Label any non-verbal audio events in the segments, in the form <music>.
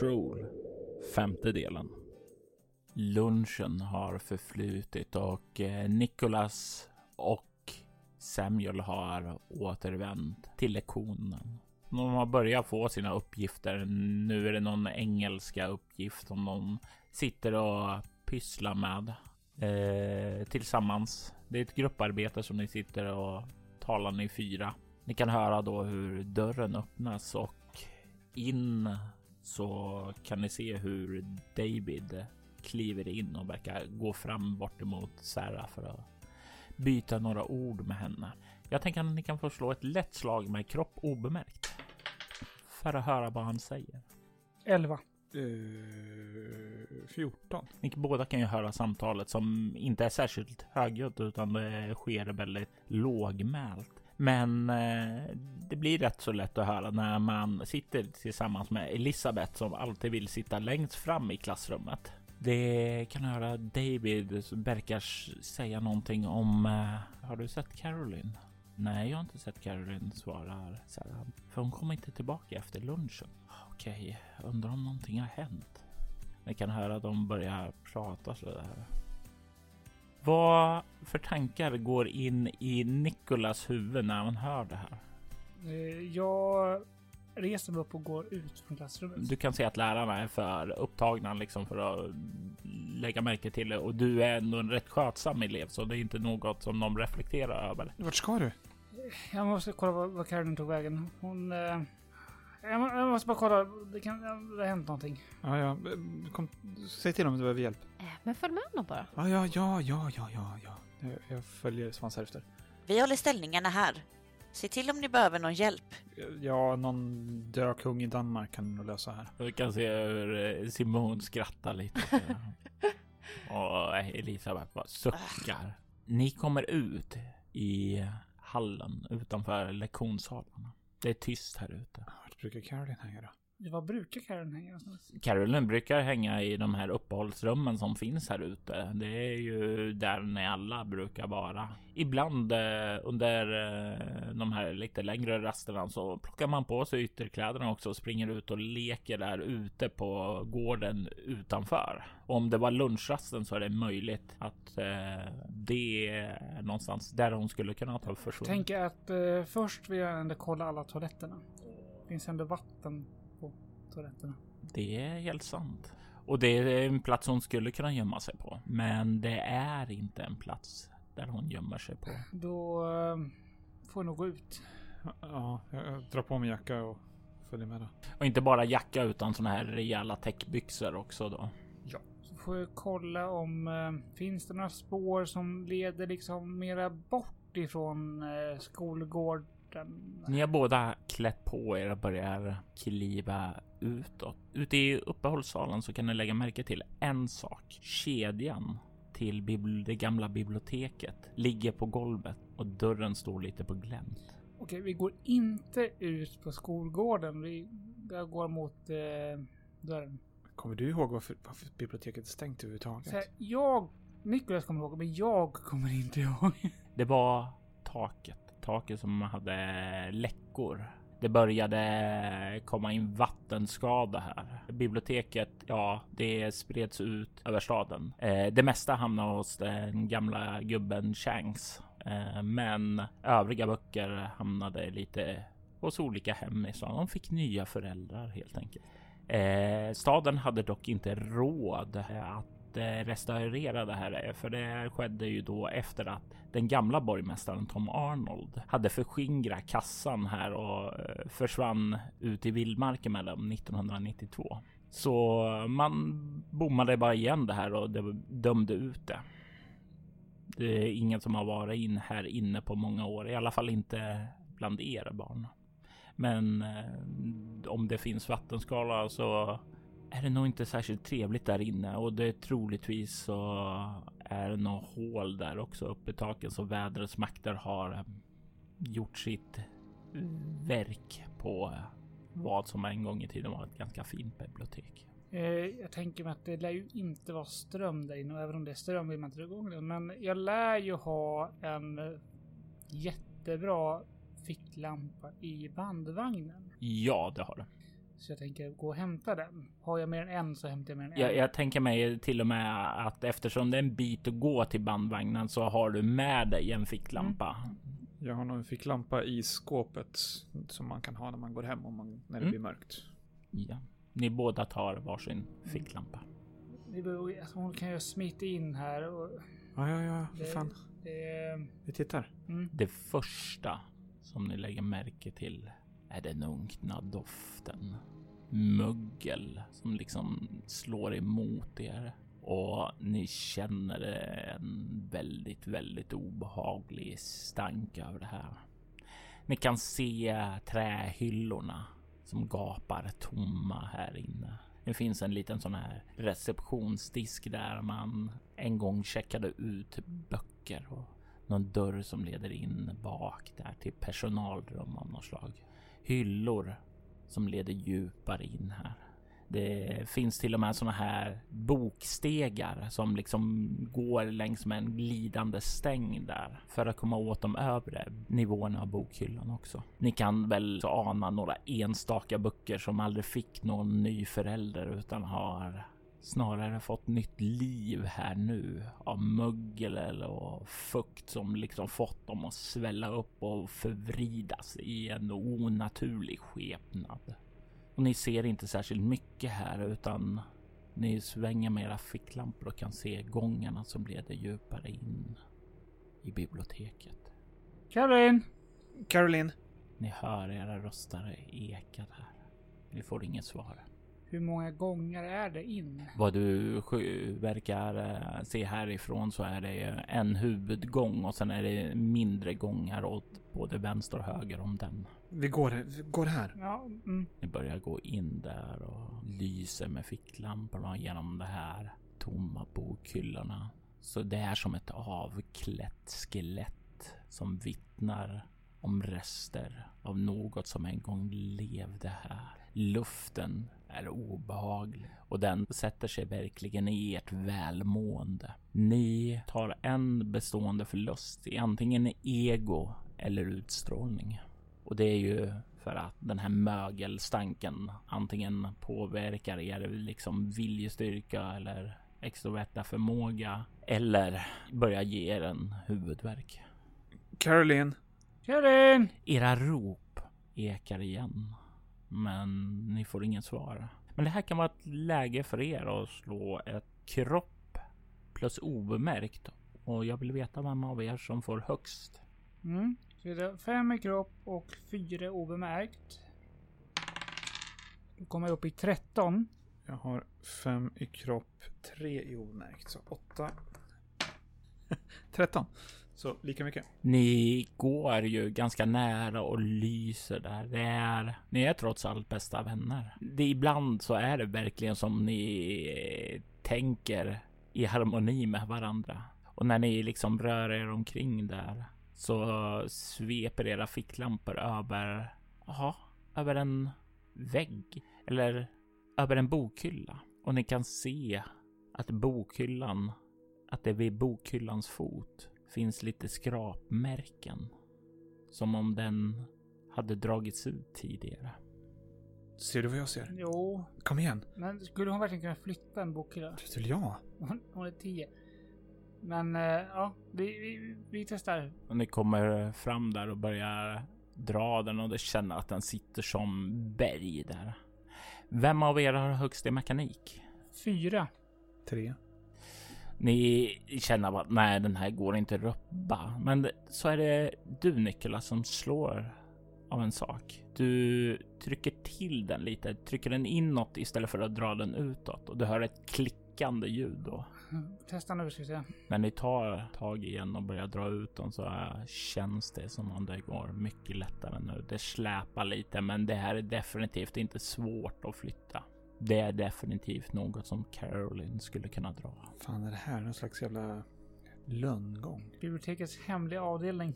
Control Femte delen Lunchen har förflutit och eh, Nicholas och Samuel har återvänt till lektionen. De har börjat få sina uppgifter. Nu är det någon engelska uppgift som de sitter och pysslar med eh, tillsammans. Det är ett grupparbete som ni sitter och talar ni fyra. Ni kan höra då hur dörren öppnas och in så kan ni se hur David kliver in och verkar gå fram bort emot Sarah för att byta några ord med henne. Jag tänker att ni kan få slå ett lätt slag med kropp obemärkt för att höra vad han säger. 11. Eh, 14. Ni båda kan ju höra samtalet som inte är särskilt högljutt utan det sker väldigt lågmält. Men eh, det blir rätt så lätt att höra när man sitter tillsammans med Elisabeth som alltid vill sitta längst fram i klassrummet. Det kan höra David verkar säga någonting om eh, Har du sett Caroline? Nej, jag har inte sett Caroline, svarar Sarah. För hon kommer inte tillbaka efter lunchen. Okej, undrar om någonting har hänt. Ni kan höra att de börjar prata sådär. Vad för tankar går in i Nikolas huvud när han hör det här? Eh, Jag reser mig upp och går ut från klassrummet. Du kan se att lärarna är för upptagna liksom för att lägga märke till det och du är ändå en rätt skötsam elev så det är inte något som de reflekterar över. Vart ska du? Jag måste kolla vad, Caroline tog vägen. Hon... Eh, jag, må, jag måste bara kolla. Det, kan, det har hänt någonting. Ja, ja. eh, Kom, säg till om du behöver hjälp. Eh, Men följ med honom bara. Ja, ja, ja, ja, ja, ja, ja. Jag, jag följer svansar efter. Vi håller ställningarna här. Se till om ni behöver någon hjälp. Ja, någon dökung i Danmark kan nog lösa här. Du kan se hur eh, Simon skrattar lite. <laughs> och Elisabeth bara suckar. Ni kommer ut i hallen utanför lektionssalarna. Det är tyst här ute. Brukar Caroline hänga då? Vad brukar Caroline hänga någonstans? Caroline brukar hänga i de här uppehållsrummen som finns här ute. Det är ju där ni alla brukar vara. Ibland eh, under eh, de här lite längre rasterna så plockar man på sig ytterkläderna också och springer ut och leker där ute på gården utanför. Om det var lunchrasten så är det möjligt att eh, det är någonstans där hon skulle kunna ta försvunnit. Tänker att först vill jag ändå kolla alla toaletterna. Finns ändå vatten på toaletterna. Det är helt sant. Och det är en plats hon skulle kunna gömma sig på. Men det är inte en plats där hon gömmer sig på. Då eh, får jag nog gå ut. Ja, jag, drar på mig jacka och följer med då. Och inte bara jacka utan såna här rejäla täckbyxor också då. Så får jag kolla om eh, finns det några spår som leder liksom mera bort ifrån eh, skolgården. Ni har båda klätt på er och börjar kliva utåt. Ute i uppehållssalen så kan ni lägga märke till en sak. Kedjan till det gamla biblioteket ligger på golvet och dörren står lite på glänt. Okej, vi går inte ut på skolgården. Vi går mot eh, dörren. Kommer du ihåg varför, varför biblioteket är stängt överhuvudtaget? Så här, jag, Niklas kommer ihåg, men jag kommer inte ihåg. Det var taket. Taket som hade läckor. Det började komma in vattenskada här. Biblioteket, ja, det spreds ut över staden. Eh, det mesta hamnade hos den gamla gubben Shanks. Eh, men övriga böcker hamnade lite hos olika hem i stan. De fick nya föräldrar helt enkelt. Eh, staden hade dock inte råd att att restaurera det här är, för det skedde ju då efter att den gamla borgmästaren Tom Arnold hade förskingrat kassan här och eh, försvann ut i vildmarken med dem 1992. Så man bommade bara igen det här och det dömde ut det. Det är ingen som har varit in här inne på många år, i alla fall inte bland er barn. Men eh, om det finns vattenskala så är det nog inte särskilt trevligt där inne och det är troligtvis så är det något hål där också uppe i taket så vädrets makter har gjort sitt verk på vad som en gång i tiden var ett ganska fint bibliotek. Eh, jag tänker mig att det lär ju inte vara ström där inne och även om det är ström vill man inte dra igång den. Men jag lär ju ha en jättebra ficklampa i bandvagnen. Ja, det har du. Så jag tänker gå och hämta den. Har jag mer än en så hämtar jag mer än en. Jag, jag tänker mig till och med att eftersom det är en bit att gå till bandvagnen så har du med dig en ficklampa. Jag har nog en ficklampa i skåpet som man kan ha när man går hem om man, när det Mm. blir mörkt. Ja. Ni båda tar varsin ficklampa. Det beror, alltså, hon kan ju smita in här och... Ja, ja, ja, för Det- fan. Det, Vi tittar. mm. Det första som ni lägger märke till är den unkna doften. Mögel som liksom slår emot er och ni känner en väldigt, väldigt obehaglig stank över det här. Ni kan se trähyllorna som gapar tomma här inne. Det finns en liten sån här receptionsdisk där man en gång checkade ut böcker och någon dörr som leder in bak där till personalrum av något slag. Hyllor som leder djupare in här. Det finns till och med såna här bokstegar som liksom går längs med en glidande stäng där för att komma åt de övre nivåerna av bokhyllan också. Ni kan väl ana några enstaka böcker som aldrig fick någon ny förälder utan har snarare fått nytt liv här nu av mögel eller fukt som liksom fått dem att svälla upp och förvridas i en onaturlig skepnad. Och ni ser inte särskilt mycket här utan ni svänger med era ficklampor och kan se gångarna som leder djupare in i biblioteket. Karin! Caroline. Ni hör era röster eka där. Ni får inget svar. Hur många gånger är det in? Vad du verkar eh, se härifrån så är det en huvudgång och sen är det mindre gångar åt både vänster och höger om den. Vi går, vi går här. Ja, mm. Ni börjar gå in där och lyser med ficklamporna genom det här tomma bokhyllorna. Så det är som ett avklätt skelett som vittnar om rester av något som en gång levde här. Luften är obehaglig och den sätter sig verkligen i ert välmående. Ni tar en bestående förlust i antingen ego eller utstrålning. Och det är ju för att den här mögelstanken antingen påverkar er liksom viljestyrka eller extroverta förmåga eller börjar ge er en huvudvärk. Caroline. Karin! Era rop ekar igen, men ni får inget svar. Men det här kan vara ett läge för er att slå ett kropp plus obemärkt och jag vill veta vem av er som får högst. Mm. Så är det fem i kropp och fyra obemärkt. Då kommer jag upp i 13. Jag har fem i kropp, tre i obemärkt. Så åtta. <laughs> 13. Så lika mycket. Ni går ju ganska nära och lyser där. Det är, ni är trots allt bästa vänner. Det, ibland så är det verkligen som ni tänker i harmoni med varandra. Och när ni liksom rör er omkring där så sveper era ficklampor över, aha, över en vägg eller över en bokhylla. Och ni kan se att bokhyllan, att det är vid bokhyllans fot finns lite skrapmärken. Som om den hade dragits ut tidigare. Ser du vad jag ser? Jo, Kom igen. men skulle hon verkligen kunna flytta en bokhylla? Till ja. Hon, hon är 10. Men eh, ja, vi, vi, vi testar. Och ni kommer fram där och börjar dra den och det känner att den sitter som berg där. Vem av er har högst i mekanik? Fyra. Tre. Ni känner att nej, den här går inte att rubba. Men så är det du Nikola som slår av en sak. Du trycker till den lite, trycker den inåt istället för att dra den utåt och du hör ett klickande ljud då. Testa nu ska vi se. När ni tar tag igen och börjar dra ut den så känns det som om det går mycket lättare nu. Det släpar lite, men det här är definitivt inte svårt att flytta. Det är definitivt något som Caroline skulle kunna dra. Fan är det här? Någon slags jävla lönngång? Bibliotekets hemliga avdelning.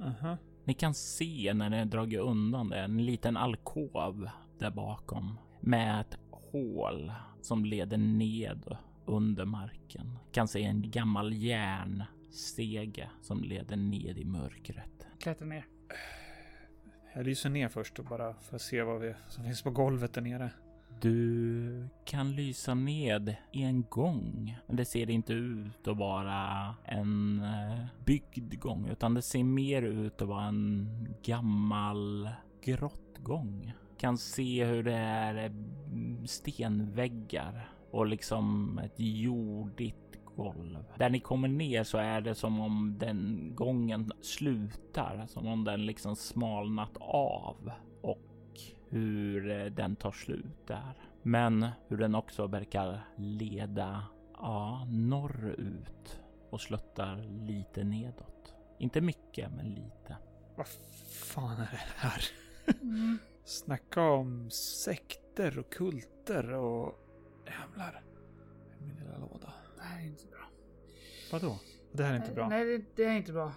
Aha. Ni kan se när ni dragit undan det, en liten alkov där bakom med ett hål som leder ned under marken. Kan se en gammal järnstege som leder ned i mörkret. Klättra ner. Jag lyser ner först och bara för att se vad vi, som finns på golvet där nere. Du kan lysa ned i en gång, men det ser inte ut att vara en eh, byggd gång, utan det ser mer ut att vara en gammal grottgång. Kan se hur det är eh, stenväggar och liksom ett jordigt golv. Där ni kommer ner så är det som om den gången slutar, som om den liksom smalnat av hur eh, den tar slut där. Men hur den också verkar leda ja, norrut och sluttar lite nedåt. Inte mycket, men lite. Vad fan är det här? Mm. <laughs> Snacka om sekter och kulter och... Jävlar. Min lilla låda. Det här är inte bra. Vadå? Det här är inte bra. Nej, det, det är inte bra.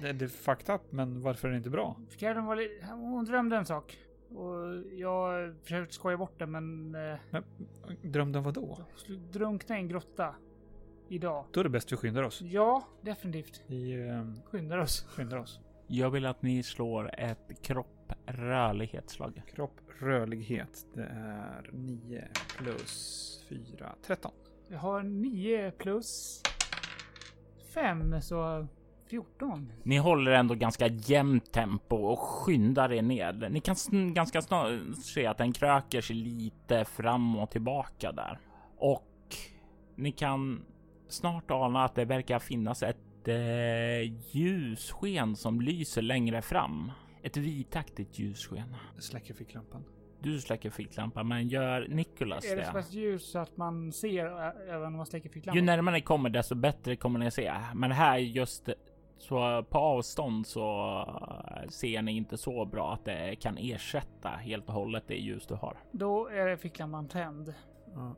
Det, det är fucked up, men varför är det inte bra? Caroline var li- hon drömde en sak. Och jag försökte skoja bort det, men... Eh, Drömde om vad då? drunkna i en grotta. Idag. Då är det bäst vi skyndar oss. Ja, definitivt. Vi eh, Skyndar oss. skyndar oss. Jag vill att ni slår ett kropp rörlighetsslag. Kropp, rörlighet. Det är 9 plus 4, 13. Jag har 9 plus 5, så 14. Ni håller ändå ganska jämnt tempo och skyndar er ned. Ni kan ganska snart se att den kröker sig lite fram och tillbaka där. Och ni kan snart ana att det verkar finnas ett eh, ljussken som lyser längre fram. Ett vitaktigt ljussken. Släcker ficklampan. Du släcker ficklampan, men gör Nicholas Är det så det? pass ljus så att man ser ä- även om man släcker Ju ficklampan? närmare ni kommer desto bättre kommer ni se. Men här just så på avstånd så ser ni inte så bra att det kan ersätta helt och hållet det ljus du har. Då är ficklampan tänd. Ja,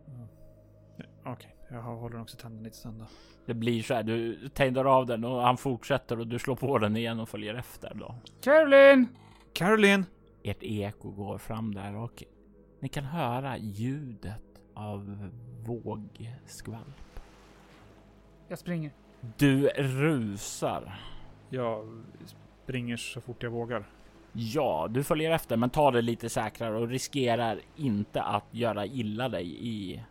Okej, jag håller också tänderna lite stund då. Det blir så här, du tänder av den och han fortsätter och du slår på den igen och följer efter då. Caroline! Caroline! Ert eko går fram där och ni kan höra ljudet av vågskvalp. Jag springer. Du rusar. Jag springer så fort jag vågar. Ja, du följer efter, men ta det lite säkrare och riskerar inte att göra illa dig i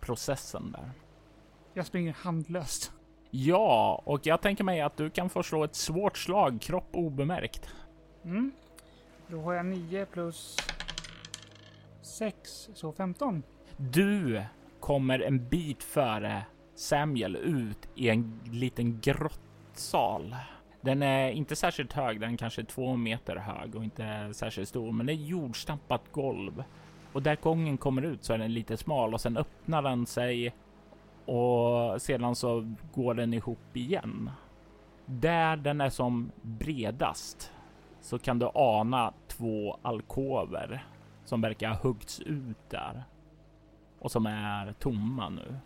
processen där. Jag springer handlöst. Ja, och jag tänker mig att du kan få slå ett svårt slag, kropp obemärkt. Mm. Då har jag 9 plus 6, så 15. Du kommer en bit före Samuel ut i en liten grottsal. Den är inte särskilt hög, den är kanske två meter hög och inte särskilt stor, men det är jordstampat golv. Och där gången kommer ut så är den lite smal och sen öppnar den sig och sedan så går den ihop igen. Där den är som bredast så kan du ana två alkover som verkar ha huggts ut där och som är tomma nu.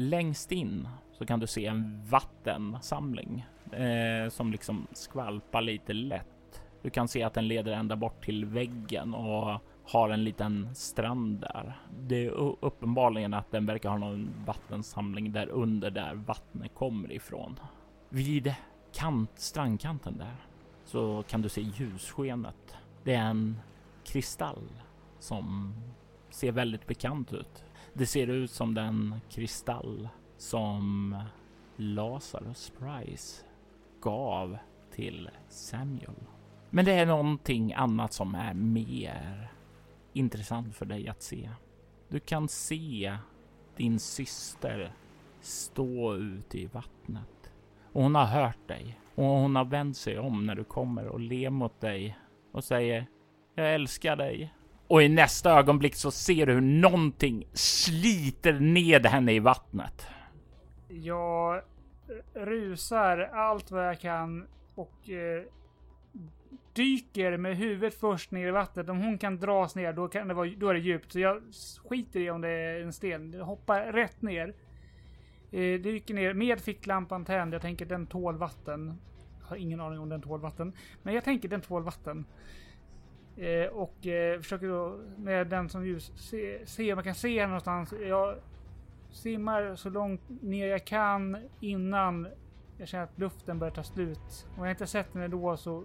Längst in så kan du se en vattensamling eh, som liksom skvalpar lite lätt. Du kan se att den leder ända bort till väggen och har en liten strand där. Det är uppenbarligen att den verkar ha någon vattensamling där under där vattnet kommer ifrån. Vid kant, strandkanten där så kan du se ljusskenet. Det är en kristall som ser väldigt bekant ut. Det ser ut som den kristall som Lazarus Price gav till Samuel. Men det är någonting annat som är mer intressant för dig att se. Du kan se din syster stå ute i vattnet. Och hon har hört dig och hon har vänt sig om när du kommer och ler mot dig och säger Jag älskar dig. Och i nästa ögonblick så ser du hur någonting sliter ned henne i vattnet. Jag rusar allt vad jag kan och eh, dyker med huvudet först ner i vattnet. Om hon kan dras ner då, kan det vara, då är det djupt. Så jag skiter i om det är en sten. Jag hoppar rätt ner. Eh, dyker ner med ficklampan tänd. Jag tänker den tål vatten. Jag har ingen aning om den tål vatten. Men jag tänker den tål vatten. Eh, och eh, försöker då med den som ljus se, se om jag kan se henne någonstans. Jag simmar så långt ner jag kan innan jag känner att luften börjar ta slut. Om jag inte sett henne då så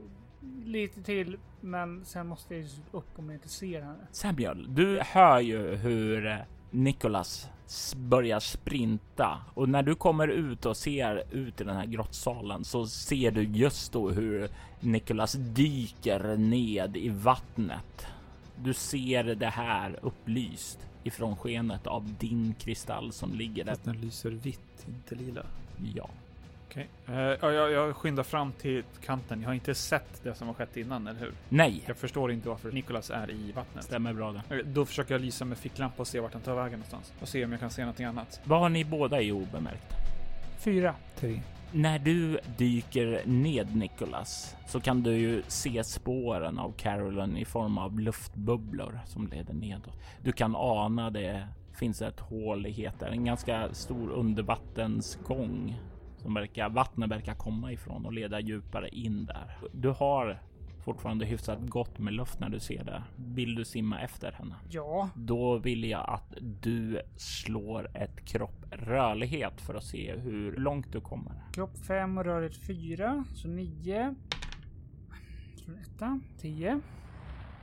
lite till, men sen måste jag ju upp om jag inte ser henne. Samuel, du hör ju hur eh, Nicholas börjar sprinta och när du kommer ut och ser ut i den här grottsalen så ser du just då hur Nicholas dyker ned i vattnet. Du ser det här upplyst ifrån skenet av din kristall som ligger där. Den lyser vitt, inte lila. Ja, Okej. Eh, ja, jag, jag skyndar fram till kanten. Jag har inte sett det som har skett innan, eller hur? nej, Jag förstår inte varför Nicholas är i vattnet. stämmer bra det. Okej, Då försöker jag lysa med ficklampa och se vart han tar vägen någonstans. Och se om jag kan se någonting annat. Vad har ni båda i obemärkt? Fyra. Tre. När du dyker ned Nicholas så kan du ju se spåren av Carolyn i form av luftbubblor som leder nedåt. Du kan ana det finns ett hål i heter, en ganska stor undervattensgång som verkar, vattnet verkar komma ifrån och leda djupare in där. Du har fortfarande hyfsat gott med luft när du ser det. Vill du simma efter henne? Ja. Då vill jag att du slår ett kropp rörlighet för att se hur långt du kommer. Kropp 5 och rörlighet 4. Så 9. Etta. 10.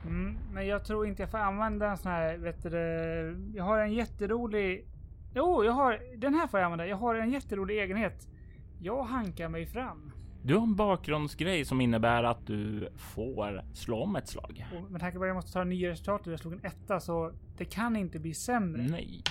Mm, men jag tror inte jag får använda en sån här, vet du, Jag har en jätterolig... Jo, jag har... Den här får jag använda. Jag har en jätterolig egenhet. Jag hankar mig fram. Du har en bakgrundsgrej som innebär att du får slå om ett slag. Och med tanke på att jag måste ta nya resultat och jag slog en etta så det kan inte bli sämre. Nej.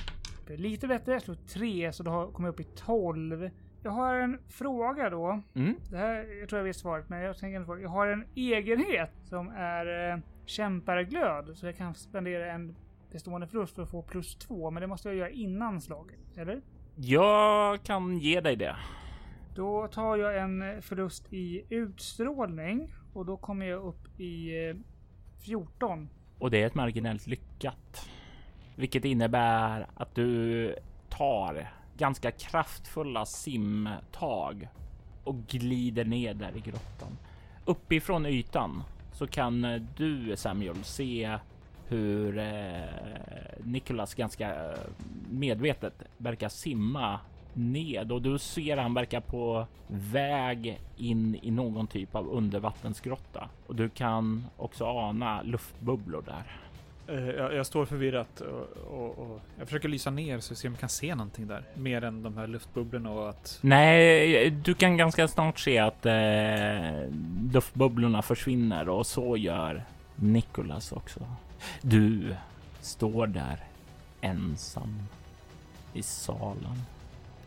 Lite bättre. Jag slog 3 så då kommer jag upp i 12. Jag har en fråga då. Mm. Det här, jag tror jag vet svaret, men jag tänker fråga. Jag har en egenhet som är eh, kämparglöd, så jag kan spendera en bestående förlust för att få plus två, men det måste jag göra innan slaget, eller? Jag kan ge dig det. Då tar jag en eh, förlust i utstrålning och då kommer jag upp i eh, 14. Och det är ett marginellt lyckat. Vilket innebär att du tar ganska kraftfulla simtag och glider ner där i grottan. Uppifrån ytan så kan eh, du Samuel se hur eh, Nicholas ganska medvetet verkar simma ned och du ser han verkar på väg in i någon typ av undervattensgrotta och du kan också ana luftbubblor där. Eh, jag, jag står förvirrat och, och, och jag försöker lysa ner så jag ser om jag kan se någonting där. Mer än de här luftbubblorna och att... Nej, du kan ganska snart se att eh, luftbubblorna försvinner och så gör Nicholas också. Du står där ensam i salen.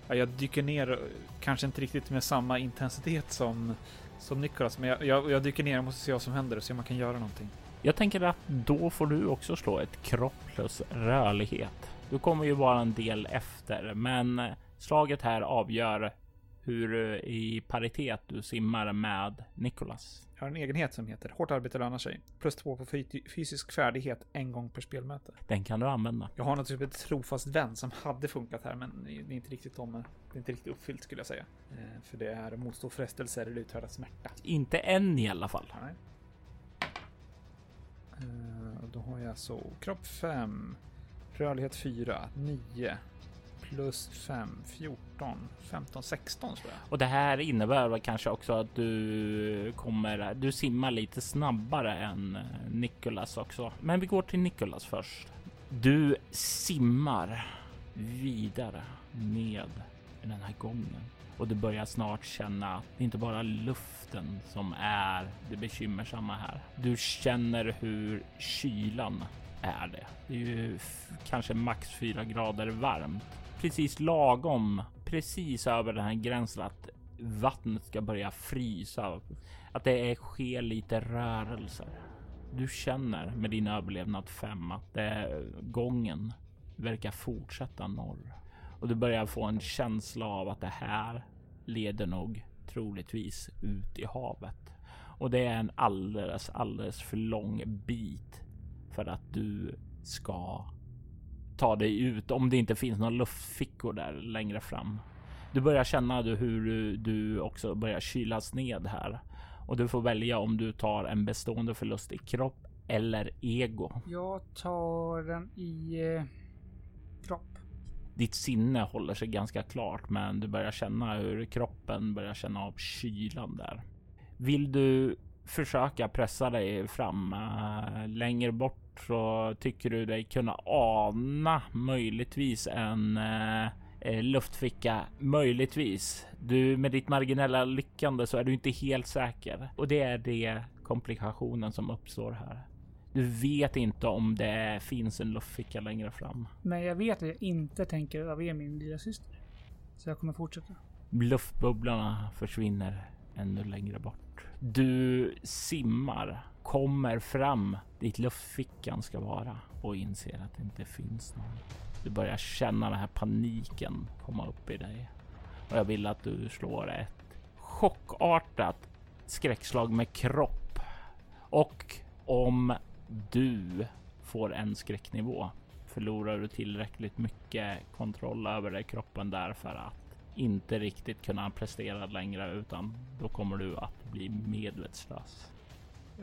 Jag dyker ner, eh, kanske inte riktigt med samma intensitet som, som Nicholas, men jag, jag, jag dyker ner och måste se vad som händer och se om man kan göra någonting. Jag tänker att då får du också slå ett kropp plus rörlighet. Du kommer ju vara en del efter, men eh, slaget här avgör hur eh, i paritet du simmar med Nicholas. Jag har en egenhet som heter Hårt arbete lönar sig. Plus två på fy- fysisk färdighet en gång per spelmöte. Den kan du använda. Jag har något typ ett trofast vän som hade funkat här, men det är inte riktigt om, det är inte riktigt uppfyllt skulle jag säga. Eh, för det är motstå frestelser eller uthärda smärta. Inte än i alla fall. Nej. Eh, då har jag så kropp 5, rörlighet 4, 9, plus 5, 14, 15, 16 tror jag. Och det här innebär väl kanske också att du kommer, du simmar lite snabbare än Nikolas Nicholas också. Men vi går till Nicholas först. Du simmar vidare ned i den här gången och du börjar snart känna att det inte bara luften som är det bekymmersamma här. Du känner hur kylan är det. Det är ju kanske max 4 grader varmt. Precis lagom, precis över den här gränsen att vattnet ska börja frysa. Att det sker lite rörelser. Du känner med din överlevnad 5 att det, gången verkar fortsätta norr och du börjar få en känsla av att det här leder nog troligtvis ut i havet. Och det är en alldeles, alldeles för lång bit för att du ska ta dig ut om det inte finns några luftfickor där längre fram. Du börjar känna hur du, också börjar kylas ned här och du får välja om du tar en bestående förlust i kropp eller ego. Jag tar den i eh, kropp. Ditt sinne håller sig ganska klart, men du börjar känna hur kroppen börjar känna av kylan där. Vill du försöka pressa dig fram äh, längre bort så tycker du dig kunna ana möjligtvis en äh, luftficka. Möjligtvis. Du med ditt marginella lyckande så är du inte helt säker och det är det komplikationen som uppstår här. Du vet inte om det finns en luftficka längre fram. Men jag vet att jag inte tänker överge min lilla syster. Så jag kommer fortsätta. Luftbubblorna försvinner ännu längre bort. Du simmar, kommer fram dit luftfickan ska vara och inser att det inte finns någon. Du börjar känna den här paniken komma upp i dig. Och jag vill att du slår ett chockartat skräckslag med kropp. Och om du får en skräcknivå förlorar du tillräckligt mycket kontroll över dig kroppen där för att inte riktigt kunna prestera längre utan då kommer du att bli medvetslös.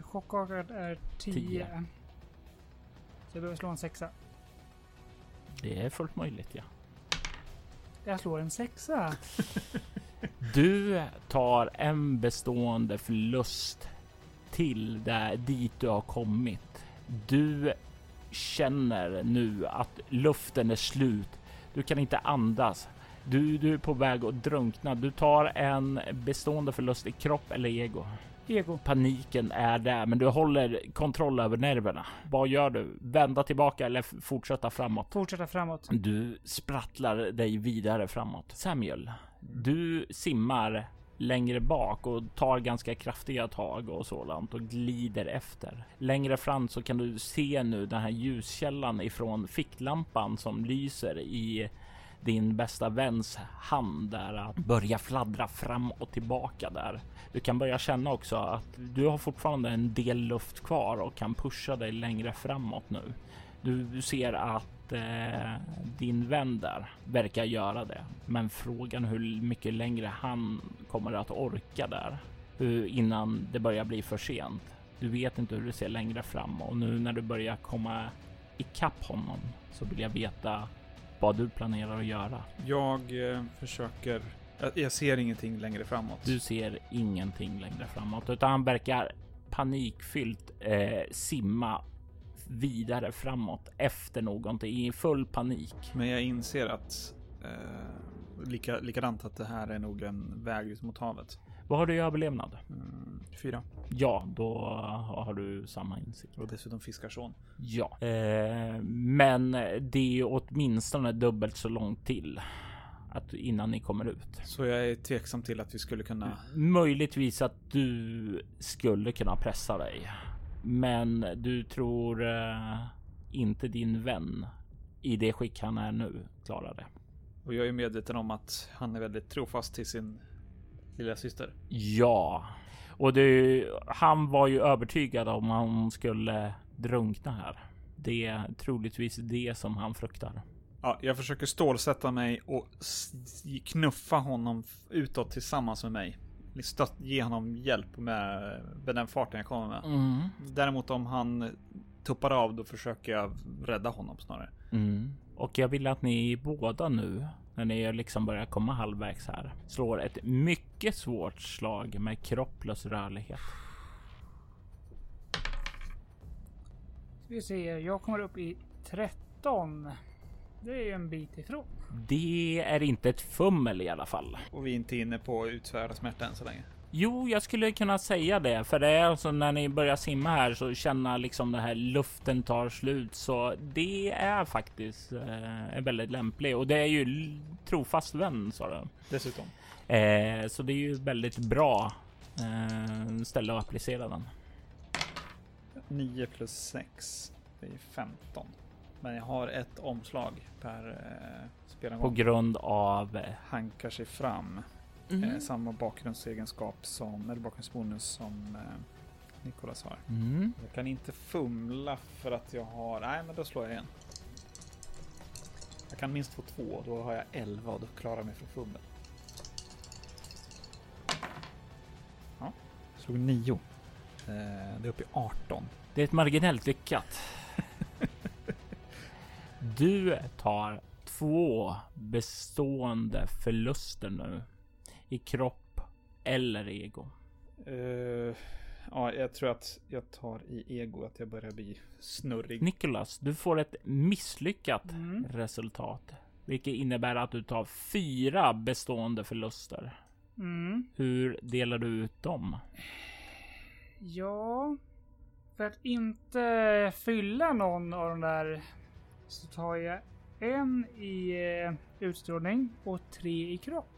Chockartad är 10. Så jag behöver slå en sexa. Det är fullt möjligt ja. Jag slår en sexa. <laughs> du tar en bestående förlust till där dit du har kommit. Du känner nu att luften är slut. Du kan inte andas. Du, du är på väg att drunkna. Du tar en bestående förlust i kropp eller ego. Ego. Paniken är där, men du håller kontroll över nerverna. Vad gör du? Vända tillbaka eller fortsätta framåt? Fortsätta framåt. Du sprattlar dig vidare framåt. Samuel, du simmar längre bak och tar ganska kraftiga tag och sådant och glider efter. Längre fram så kan du se nu den här ljuskällan ifrån ficklampan som lyser i din bästa väns hand där att börja fladdra fram och tillbaka där. Du kan börja känna också att du har fortfarande en del luft kvar och kan pusha dig längre framåt nu. Du ser att eh, din vän där verkar göra det. Men frågan hur mycket längre han kommer att orka där innan det börjar bli för sent. Du vet inte hur du ser längre fram och nu när du börjar komma ikapp honom så vill jag veta vad du planerar att göra. Jag eh, försöker. Jag, jag ser ingenting längre framåt. Du ser ingenting längre framåt utan han verkar panikfyllt eh, simma vidare framåt efter någonting i full panik. Men jag inser att eh, lika, likadant att det här är nog en väg ut mot havet. Vad har du i överlevnad? Mm, fyra. Ja, då har du samma insikt. Och dessutom fiskarson. Ja, eh, men det är åtminstone dubbelt så långt till att innan ni kommer ut. Så jag är tveksam till att vi skulle kunna. Möjligtvis att du skulle kunna pressa dig. Men du tror eh, inte din vän i det skick han är nu klarar det. Och jag är medveten om att han är väldigt trofast till sin lilla syster. Ja, och det, han var ju övertygad om att hon skulle drunkna här. Det är troligtvis det som han fruktar. Ja, jag försöker stålsätta mig och knuffa honom utåt tillsammans med mig stött, ge honom hjälp med, med den farten jag kommer med. Mm. Däremot om han tuppar av, då försöker jag rädda honom snarare. Mm. Och jag vill att ni båda nu, när ni liksom börjar komma halvvägs här, slår ett mycket svårt slag med kropp plus rörlighet. Vi ser, jag kommer upp i 13. Det är ju en bit ifrån. Det är inte ett fummel i alla fall. Och vi är inte inne på utsvärda smärta än så länge. Jo, jag skulle kunna säga det, för det är alltså när ni börjar simma här så känner liksom den här luften tar slut, så det är faktiskt eh, väldigt lämplig och det är ju trofast vän sa du. Dessutom. Eh, så det är ju väldigt bra eh, ställe att applicera den. 9 plus 6. Det är 15. Men jag har ett omslag per eh, På spelargång. grund av eh, Hankar sig fram. Mm. Eh, samma bakgrundsegenskap som, eller bakgrundsbonus som eh, Nikolas har. Mm. Jag kan inte fumla för att jag har... Nej, men då slår jag igen. Jag kan minst få två, då har jag 11 och då klarar jag mig från fummel. Ja, slog 9. Eh, det är uppe i 18. Det är ett marginellt lyckat. <laughs> Du tar två bestående förluster nu i kropp eller ego. Eh, ja, jag tror att jag tar i ego att jag börjar bli snurrig. Nicholas, du får ett misslyckat Mm. resultat, vilket innebär att du tar fyra bestående förluster. Mm. Hur delar du ut dem? Ja, för att inte fylla någon av de där så tar jag en i eh, utstrålning och tre i kropp.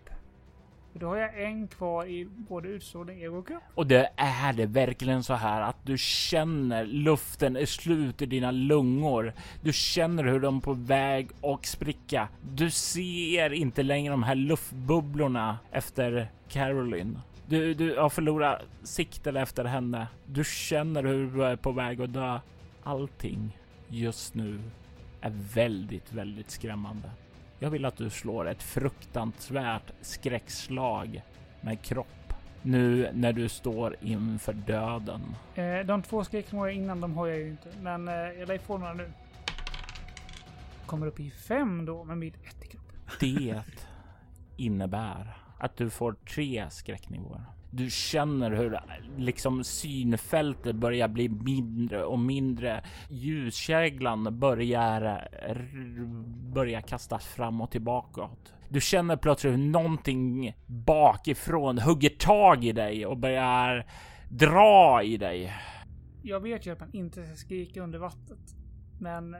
För då har jag en kvar i både utstrålning, ego och kropp. Och det är det verkligen så här att du känner luften är slut i dina lungor. Du känner hur de är på väg att spricka. Du ser inte längre de här luftbubblorna efter Caroline. Du, du har förlorat sikten efter henne. Du känner hur du är på väg att dö. Allting just nu är väldigt, väldigt skrämmande. Jag vill att du slår ett fruktansvärt skräckslag med kropp nu när du står inför döden. Eh, de två skräckmål innan de har jag ju inte, men eh, jag lär få några nu. Kommer upp i fem då med mitt ett i kropp. Det innebär att du får tre skräcknivåer. Du känner hur liksom synfältet börjar bli mindre och mindre. Ljuskäglan börjar börja kastas fram och tillbaka. Du känner plötsligt hur någonting bakifrån hugger tag i dig och börjar dra i dig. Jag vet ju att man inte ska skrika under vattnet, men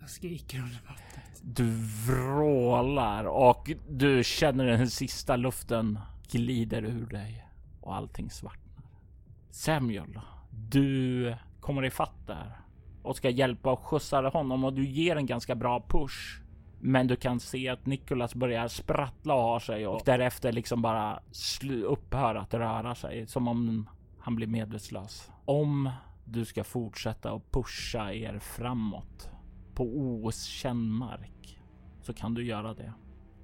jag skriker under vattnet. Du vrålar och du känner den sista luften glider ur dig och allting svartnar. Samuel, du kommer ifatt där och ska hjälpa och skjutsa honom och du ger en ganska bra push. Men du kan se att Nicholas börjar sprattla och ha sig och därefter liksom bara upphör att röra sig som om han blir medvetslös. Om du ska fortsätta att pusha er framåt på okänd mark så kan du göra det.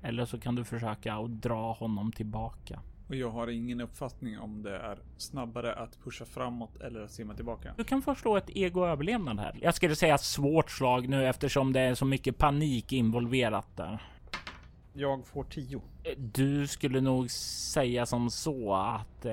Eller så kan du försöka att dra honom tillbaka. Och jag har ingen uppfattning om det är snabbare att pusha framåt eller att simma tillbaka. Du kan förstå ett ego överlevnad här. Jag skulle säga svårt slag nu eftersom det är så mycket panik involverat där. Jag får 10. Du skulle nog säga som så att eh,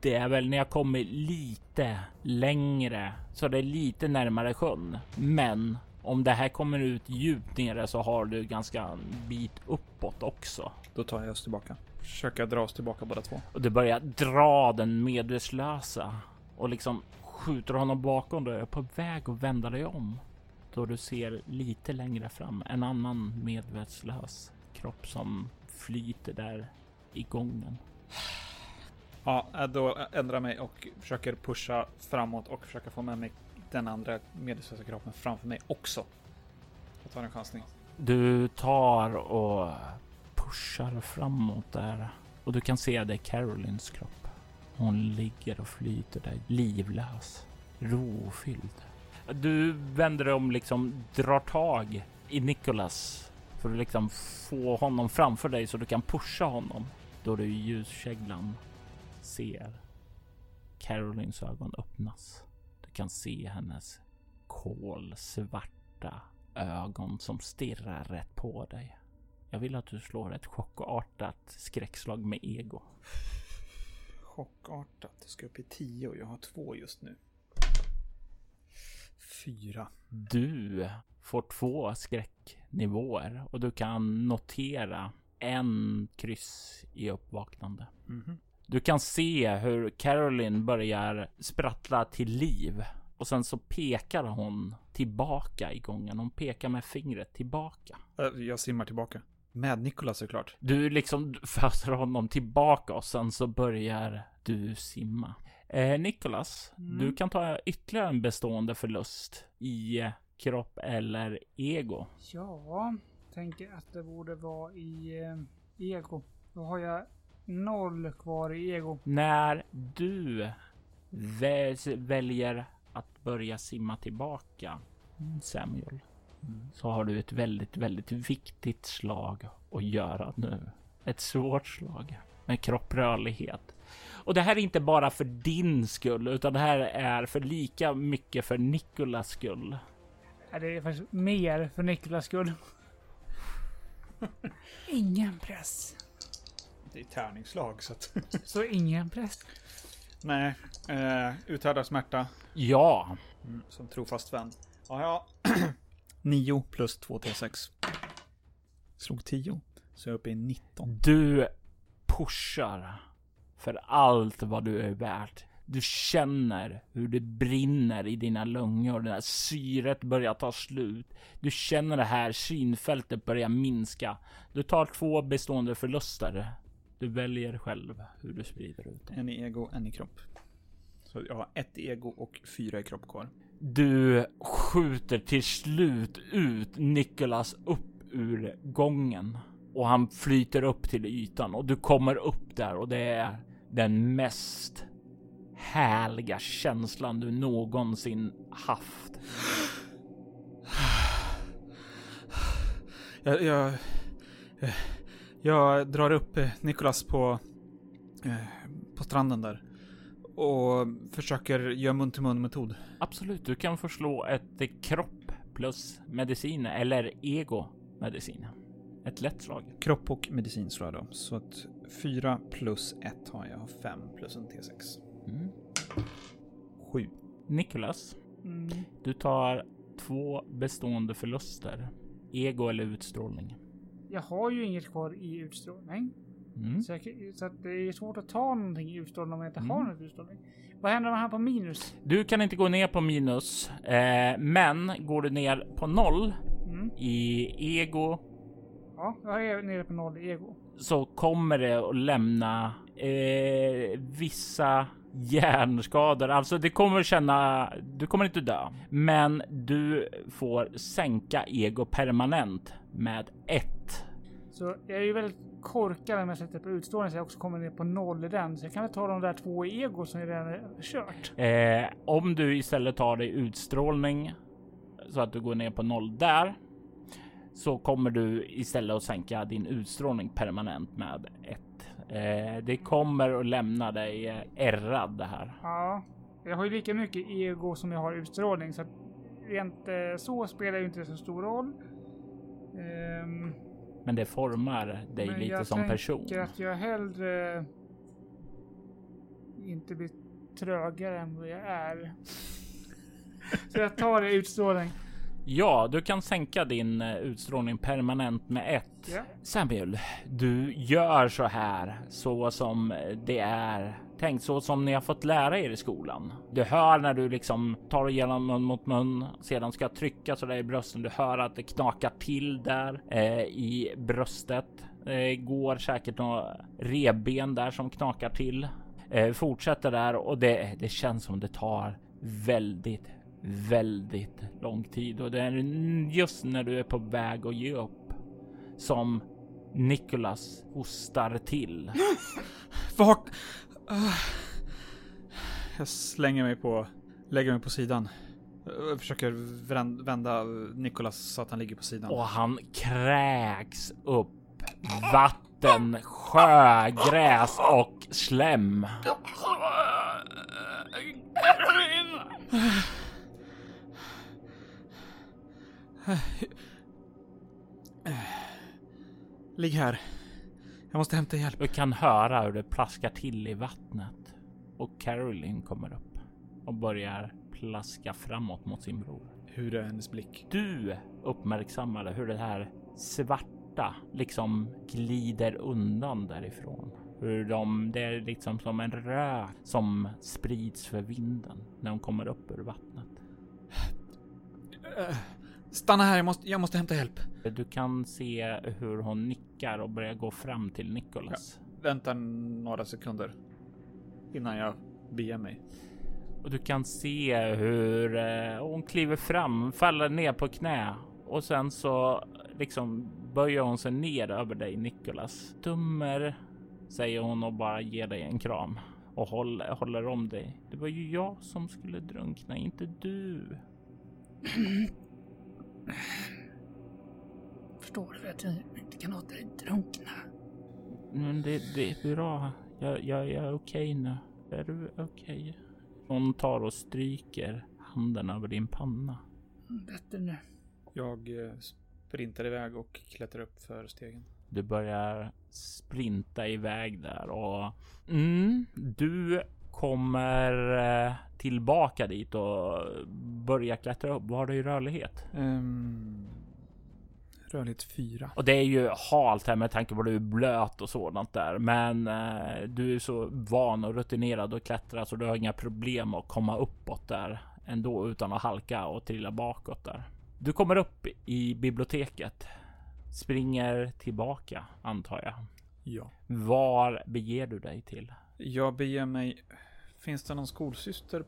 det är väl när jag kommer lite längre så det är lite närmare sjön. Men om det här kommer ut djupt nere så har du ganska en bit uppåt också. Då tar jag oss tillbaka. Försöka dra oss tillbaka båda två. Och du börjar dra den medvetslösa och liksom skjuter honom bakom dig är på väg att vända dig om. Då du ser lite längre fram en annan medvetslös kropp som flyter där i gången. Ja, då ändrar jag mig och försöker pusha framåt och försöka få med mig den andra medvetslösa kroppen framför mig också. Jag tar en chansning. Du tar och pushar framåt där och du kan se det är Carolines kropp. Hon ligger och flyter där livlös, rofylld. Du vänder dig om liksom drar tag i Nicholas för att liksom få honom framför dig så du kan pusha honom. Då du i ljuskäglan ser Carolines ögon öppnas. Du kan se hennes kolsvarta ögon som stirrar rätt på dig. Jag vill att du slår ett chockartat skräckslag med ego. Chockartat. Det ska upp i 10 och jag har två just nu. Fyra. Du får två skräcknivåer och du kan notera en kryss i uppvaknande. Mhm. Du kan se hur Caroline börjar sprattla till liv och sen så pekar hon tillbaka i gången. Hon pekar med fingret tillbaka. Eh, Jag simmar tillbaka. Med Nikolas såklart. Du liksom föser honom tillbaka och sen så börjar du simma. Eh, Nicholas, Mm. du kan ta ytterligare en bestående förlust i kropp eller ego. Ja, tänker att det borde vara i eh, ego. Då har jag noll kvar i ego. När du väl- väljer att börja simma tillbaka, Samuel, så har du ett väldigt, väldigt viktigt slag att göra nu. Ett svårt slag med kropprörlighet. Och det här är inte bara för din skull, utan det här är för lika mycket för Nikolas skull. Det är faktiskt mer för Niklas skull. ingen press. Det är tärningslag så att... Så ingen press. Nej. Eh, uthärdar smärta. Ja, Mm, som trofast vän. Ja, ja. <clears throat> 9 plus 2 T6. Slog 10. Så jag är uppe i 19. Du pushar för allt vad du är värd. Du känner hur det brinner i dina lungor. Det här syret börjar ta slut. Du känner det här synfältet börja minska. Du tar två bestående förluster. Du väljer själv hur du sprider ut det. En i ego, en i kropp. Så jag har ett i ego och fyra i kropp kvar. Du skjuter till slut ut Nicholas upp ur gången och han flyter upp till ytan och du kommer upp där och det är den mest härliga känslan du någonsin haft. Jag, jag, jag drar upp eh, Nikolas på, eh, på stranden där. Och försöker göra mun till mun metod. Absolut, du kan få slå ett kropp plus medicin eller ego medicin. Ett lätt slag. Kropp och medicin slår jag då. Så att 4 plus 1 har jag. 5 plus en T6. Mm. 7. Nicholas, Mm. du tar två bestående förluster. Ego eller utstrålning. Jag har ju inget kvar i utstrålning. Mm. Så, jag, så att det är svårt att ta någonting i utstrålning om jag inte har Mm. något utstrålning. Vad händer om jag hamnar på minus? Du kan inte gå ner på minus, eh, men går du ner på noll Mm. i ego Ja, jag är nere på noll i ego. så kommer det att lämna eh, vissa hjärnskador. Alltså det kommer känna, du kommer inte dö, men du får sänka ego permanent med ett. Så jag är ju väldigt korkad om jag sätter på utstrålning så jag också kommer ner på noll i den. Så jag kan väl ta de där två i ego som jag redan har kört. Eh, om du istället tar dig utstrålning så att du går ner på noll där så kommer du istället att sänka din utstrålning permanent med ett. Eh, det kommer att lämna dig eh, ärrad det här. Ja, jag har ju lika mycket ego som jag har utstrålning så att rent eh, så spelar ju inte så stor roll. Ehm, Men det formar dig men lite jag som person. tänker att jag hellre inte blir trögare än vad jag är. så jag tar det utstrålning. Ja, du kan sänka din eh, utstrålning permanent med ett. Ja. Samuel, du gör så här så som det är tänkt, så som ni har fått lära er i skolan. Du hör när du liksom tar igenom mun mot mun, sedan ska trycka så där i brösten. Du hör att det knakar till där eh, i bröstet. Det går säkert några revben där som knakar till. Eh, fortsätter där och det, det känns som det tar väldigt, väldigt lång tid och det är just när du är på väg att ge upp som Nicholas hostar till. <gasps> Vak jag slänger mig på, lägger mig på sidan. Jag försöker vända Nikolas så att han ligger på sidan. Och han kräks upp vatten, sjögräs och slem. Ligg här. Jag måste hämta hjälp. Du kan höra hur det plaskar till i vattnet och Caroline kommer upp och börjar plaska framåt mot sin bror. Hur är hennes blick? Du uppmärksammade hur det här svarta liksom glider undan därifrån. Hur de, det är liksom som en rök som sprids för vinden när de kommer upp ur vattnet. Stanna här, jag måste, jag måste hämta hjälp. Du kan se hur hon nickar och börjar gå fram till Nicholas. Vänta några sekunder innan jag beger mig. Och du kan se hur eh, hon kliver fram, faller ner på knä och sen så liksom böjer hon sig ner över dig Nicholas. Dummer, säger hon och bara ger dig en kram och håller, håller om dig. Det var ju jag som skulle drunkna, inte du. <clears throat> Förstår du att jag inte kan låta dig drunkna? Men det, det är bra. Jag, jag, jag är okej nu. Är du okej? Hon tar och stryker handen över din panna. Bättre nu. Jag eh, sprintar iväg och klättrar upp för stegen. Du börjar sprinta iväg där och mm, du kommer eh, tillbaka dit och börjar klättra upp. Vad har du i rörlighet? Um, rörlighet 4. Och det är ju halt här med tanke på att du är blöt och sådant där. Men eh, du är så van och rutinerad att klättra så du har inga problem att komma uppåt där ändå utan att halka och trilla bakåt där. Du kommer upp i biblioteket. Springer tillbaka antar jag. Ja. Var beger du dig till? Jag beger mig... Finns det någon skolsyster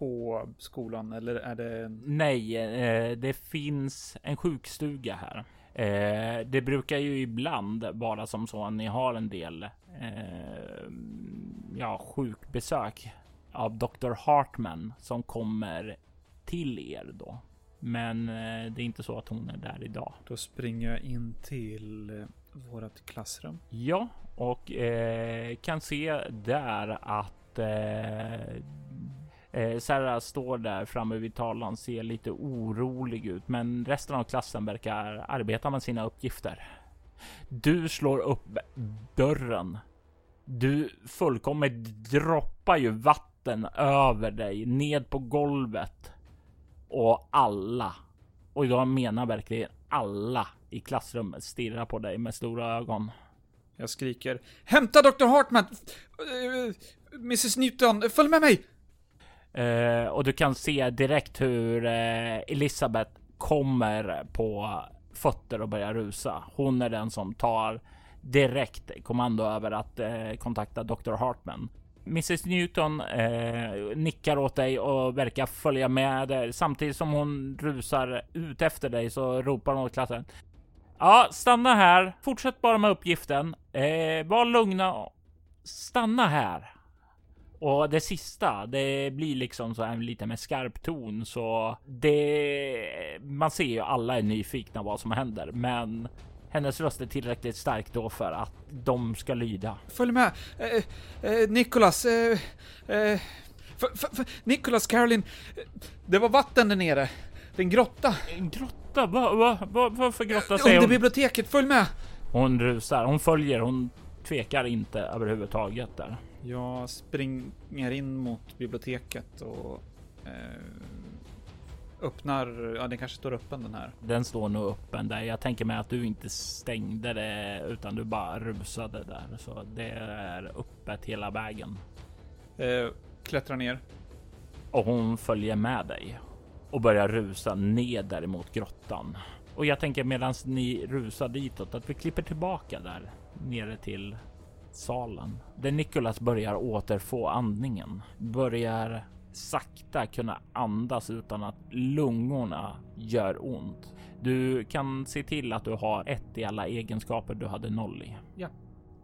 på skolan eller är det... Nej, eh, det finns en sjukstuga här. Eh, det brukar ju ibland vara som så att ni har en del eh, ja, sjukbesök av Dr. Hartman som kommer till er då. Men det är inte så att hon är där idag. Då springer jag in till vårt klassrum. Ja, och eh, kan se där att eh, eh Sarah står där framme vid tavlan, ser lite orolig ut, men resten av klassen verkar arbeta med sina uppgifter. Du slår upp dörren. Du fullkomligt droppar ju vatten över dig ned på golvet och alla, och jag menar verkligen alla i klassrummet stirrar på dig med stora ögon. Jag skriker Hämta Dr. Hartman! Eh, Mrs Newton, följ med mig! Uh, och du kan se direkt hur uh, Elisabeth kommer på fötter och börjar rusa. Hon är den som tar direkt kommando över att uh, kontakta Dr. Hartman. Mrs Newton eh, nickar åt dig och verkar följa med. Samtidigt som hon rusar ut efter dig så ropar hon åt klassen. Ja, stanna här. Fortsätt bara med uppgiften. Eh, var lugna. Stanna här. Och det sista, det blir liksom så här lite med skarp ton så det. Man ser ju alla är nyfikna vad som händer, men hennes röst är tillräckligt stark då för att de ska lyda. Följ med! Eh, eh, Nikolas. eh, eh, Nicholas, Caroline, eh, det var vatten där nere. Det är en grotta. En grotta? Vad va, va, va för grotta säger Under hon? biblioteket, följ med! Hon rusar, hon följer, hon tvekar inte överhuvudtaget där. Jag springer in mot biblioteket och eh, öppnar, ja den kanske står öppen den här. Den står nog öppen där. Jag tänker mig att du inte stängde det utan du bara rusade där. Så det är öppet hela vägen. Eh, klättrar ner. Och hon följer med dig och börjar rusa ned där mot grottan. Och jag tänker medan ni rusar ditåt att vi klipper tillbaka där nere till salen där Nicholas börjar återfå andningen, börjar sakta kunna andas utan att lungorna gör ont. Du kan se till att du har ett i alla egenskaper du hade noll i. Ja.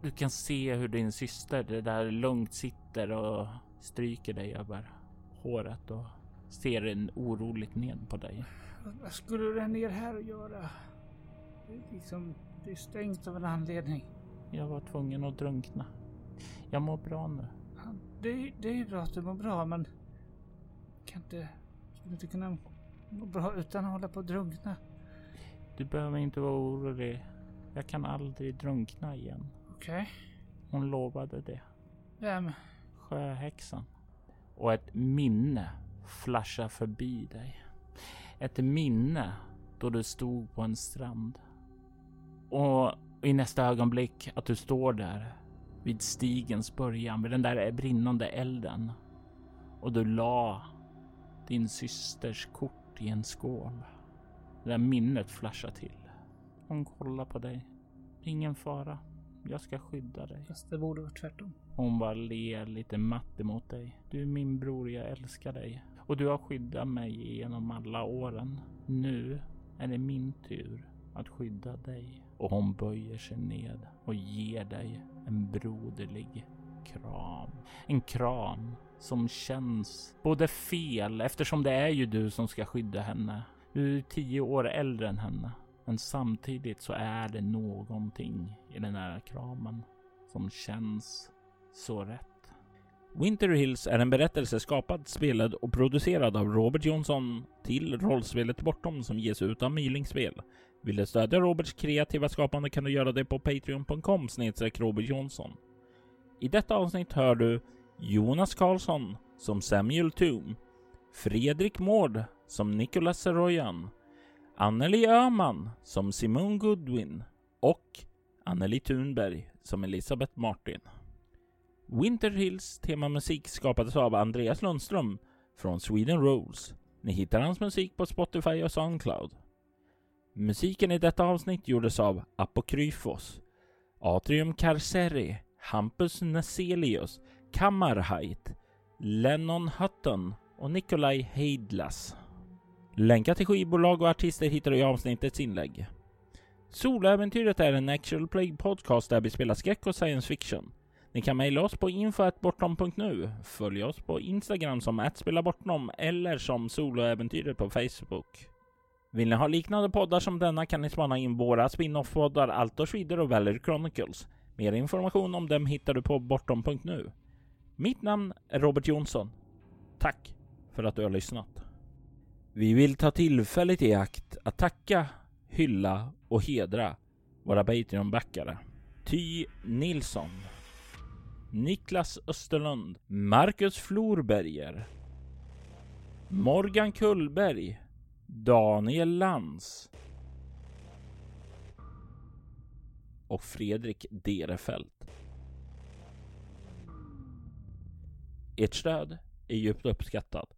Du kan se hur din syster det där lugnt sitter och stryker dig över håret och ser en oroligt ned på dig. Vad skulle du ner här och göra? Det är, liksom, det är stängt av en anledning. Jag var tvungen att drunkna. Jag mår bra nu. Det, det är ju bra att du mår bra, men kan inte, skulle inte kunna må bra utan att hålla på att drunkna. Du behöver inte vara orolig. Jag kan aldrig drunkna igen. Okej. Okay. Hon lovade det. Vem? Sjöhäxan. Och ett minne flashar förbi dig. Ett minne då du stod på en strand. Och i nästa ögonblick att du står där vid stigens början, vid den där brinnande elden. Och du la din systers kort i en skål. Det där minnet flashar till. Hon kollar på dig. Ingen fara. Jag ska skydda dig. Fast det borde vara tvärtom. Hon bara ler lite matt emot dig. Du är min bror, jag älskar dig. Och du har skyddat mig genom alla åren. Nu är det min tur att skydda dig. Och hon böjer sig ned och ger dig en broderlig kram. En kram som känns både fel eftersom det är ju du som ska skydda henne. Du är tio år äldre än henne. Men samtidigt så är det någonting i den här kramen som känns så rätt. Winter Hills är en berättelse skapad, spelad och producerad av Robert Jonsson till rollspelet Bortom som ges ut av Mylingspel. Vill du stödja Roberts kreativa skapande kan du göra det på patreon.com snedstreck Robert Jonsson. I detta avsnitt hör du Jonas Karlsson som Samuel Toom, Fredrik Mård som Nicholas Seroyan, Anneli Öhman som Simone Goodwin och Anneli Thunberg som Elisabeth Martin. Winter Hills temamusik skapades av Andreas Lundström från Sweden Rolls. Ni hittar hans musik på Spotify och Soundcloud. Musiken i detta avsnitt gjordes av Apokryfos, Atrium Carceri, Hampus Neselius, Kammarheit, Lennon Hutton och Nikolaj Heidlas. Länkar till skivbolag och artister hittar du i avsnittets inlägg. Soläventyret är en actual play podcast där vi spelar skräck och science fiction. Ni kan mejla oss på info.bortom.nu, följ oss på Instagram som @spelabortom eller som Soloäventyret på Facebook. Vill ni ha liknande poddar som denna kan ni spana in våra spin-off-poddar Altors vidare och Valerie Chronicles. Mer information om dem hittar du på bortom.nu. Mitt namn är Robert Jonsson. Tack för att du har lyssnat. Vi vill ta tillfället i akt att tacka, hylla och hedra våra Patreon-backare. Ty Nilsson Niklas Österlund, Marcus Florberger, Morgan Kullberg, Daniel Lantz och Fredrik Derefelt. Ert stöd är djupt uppskattat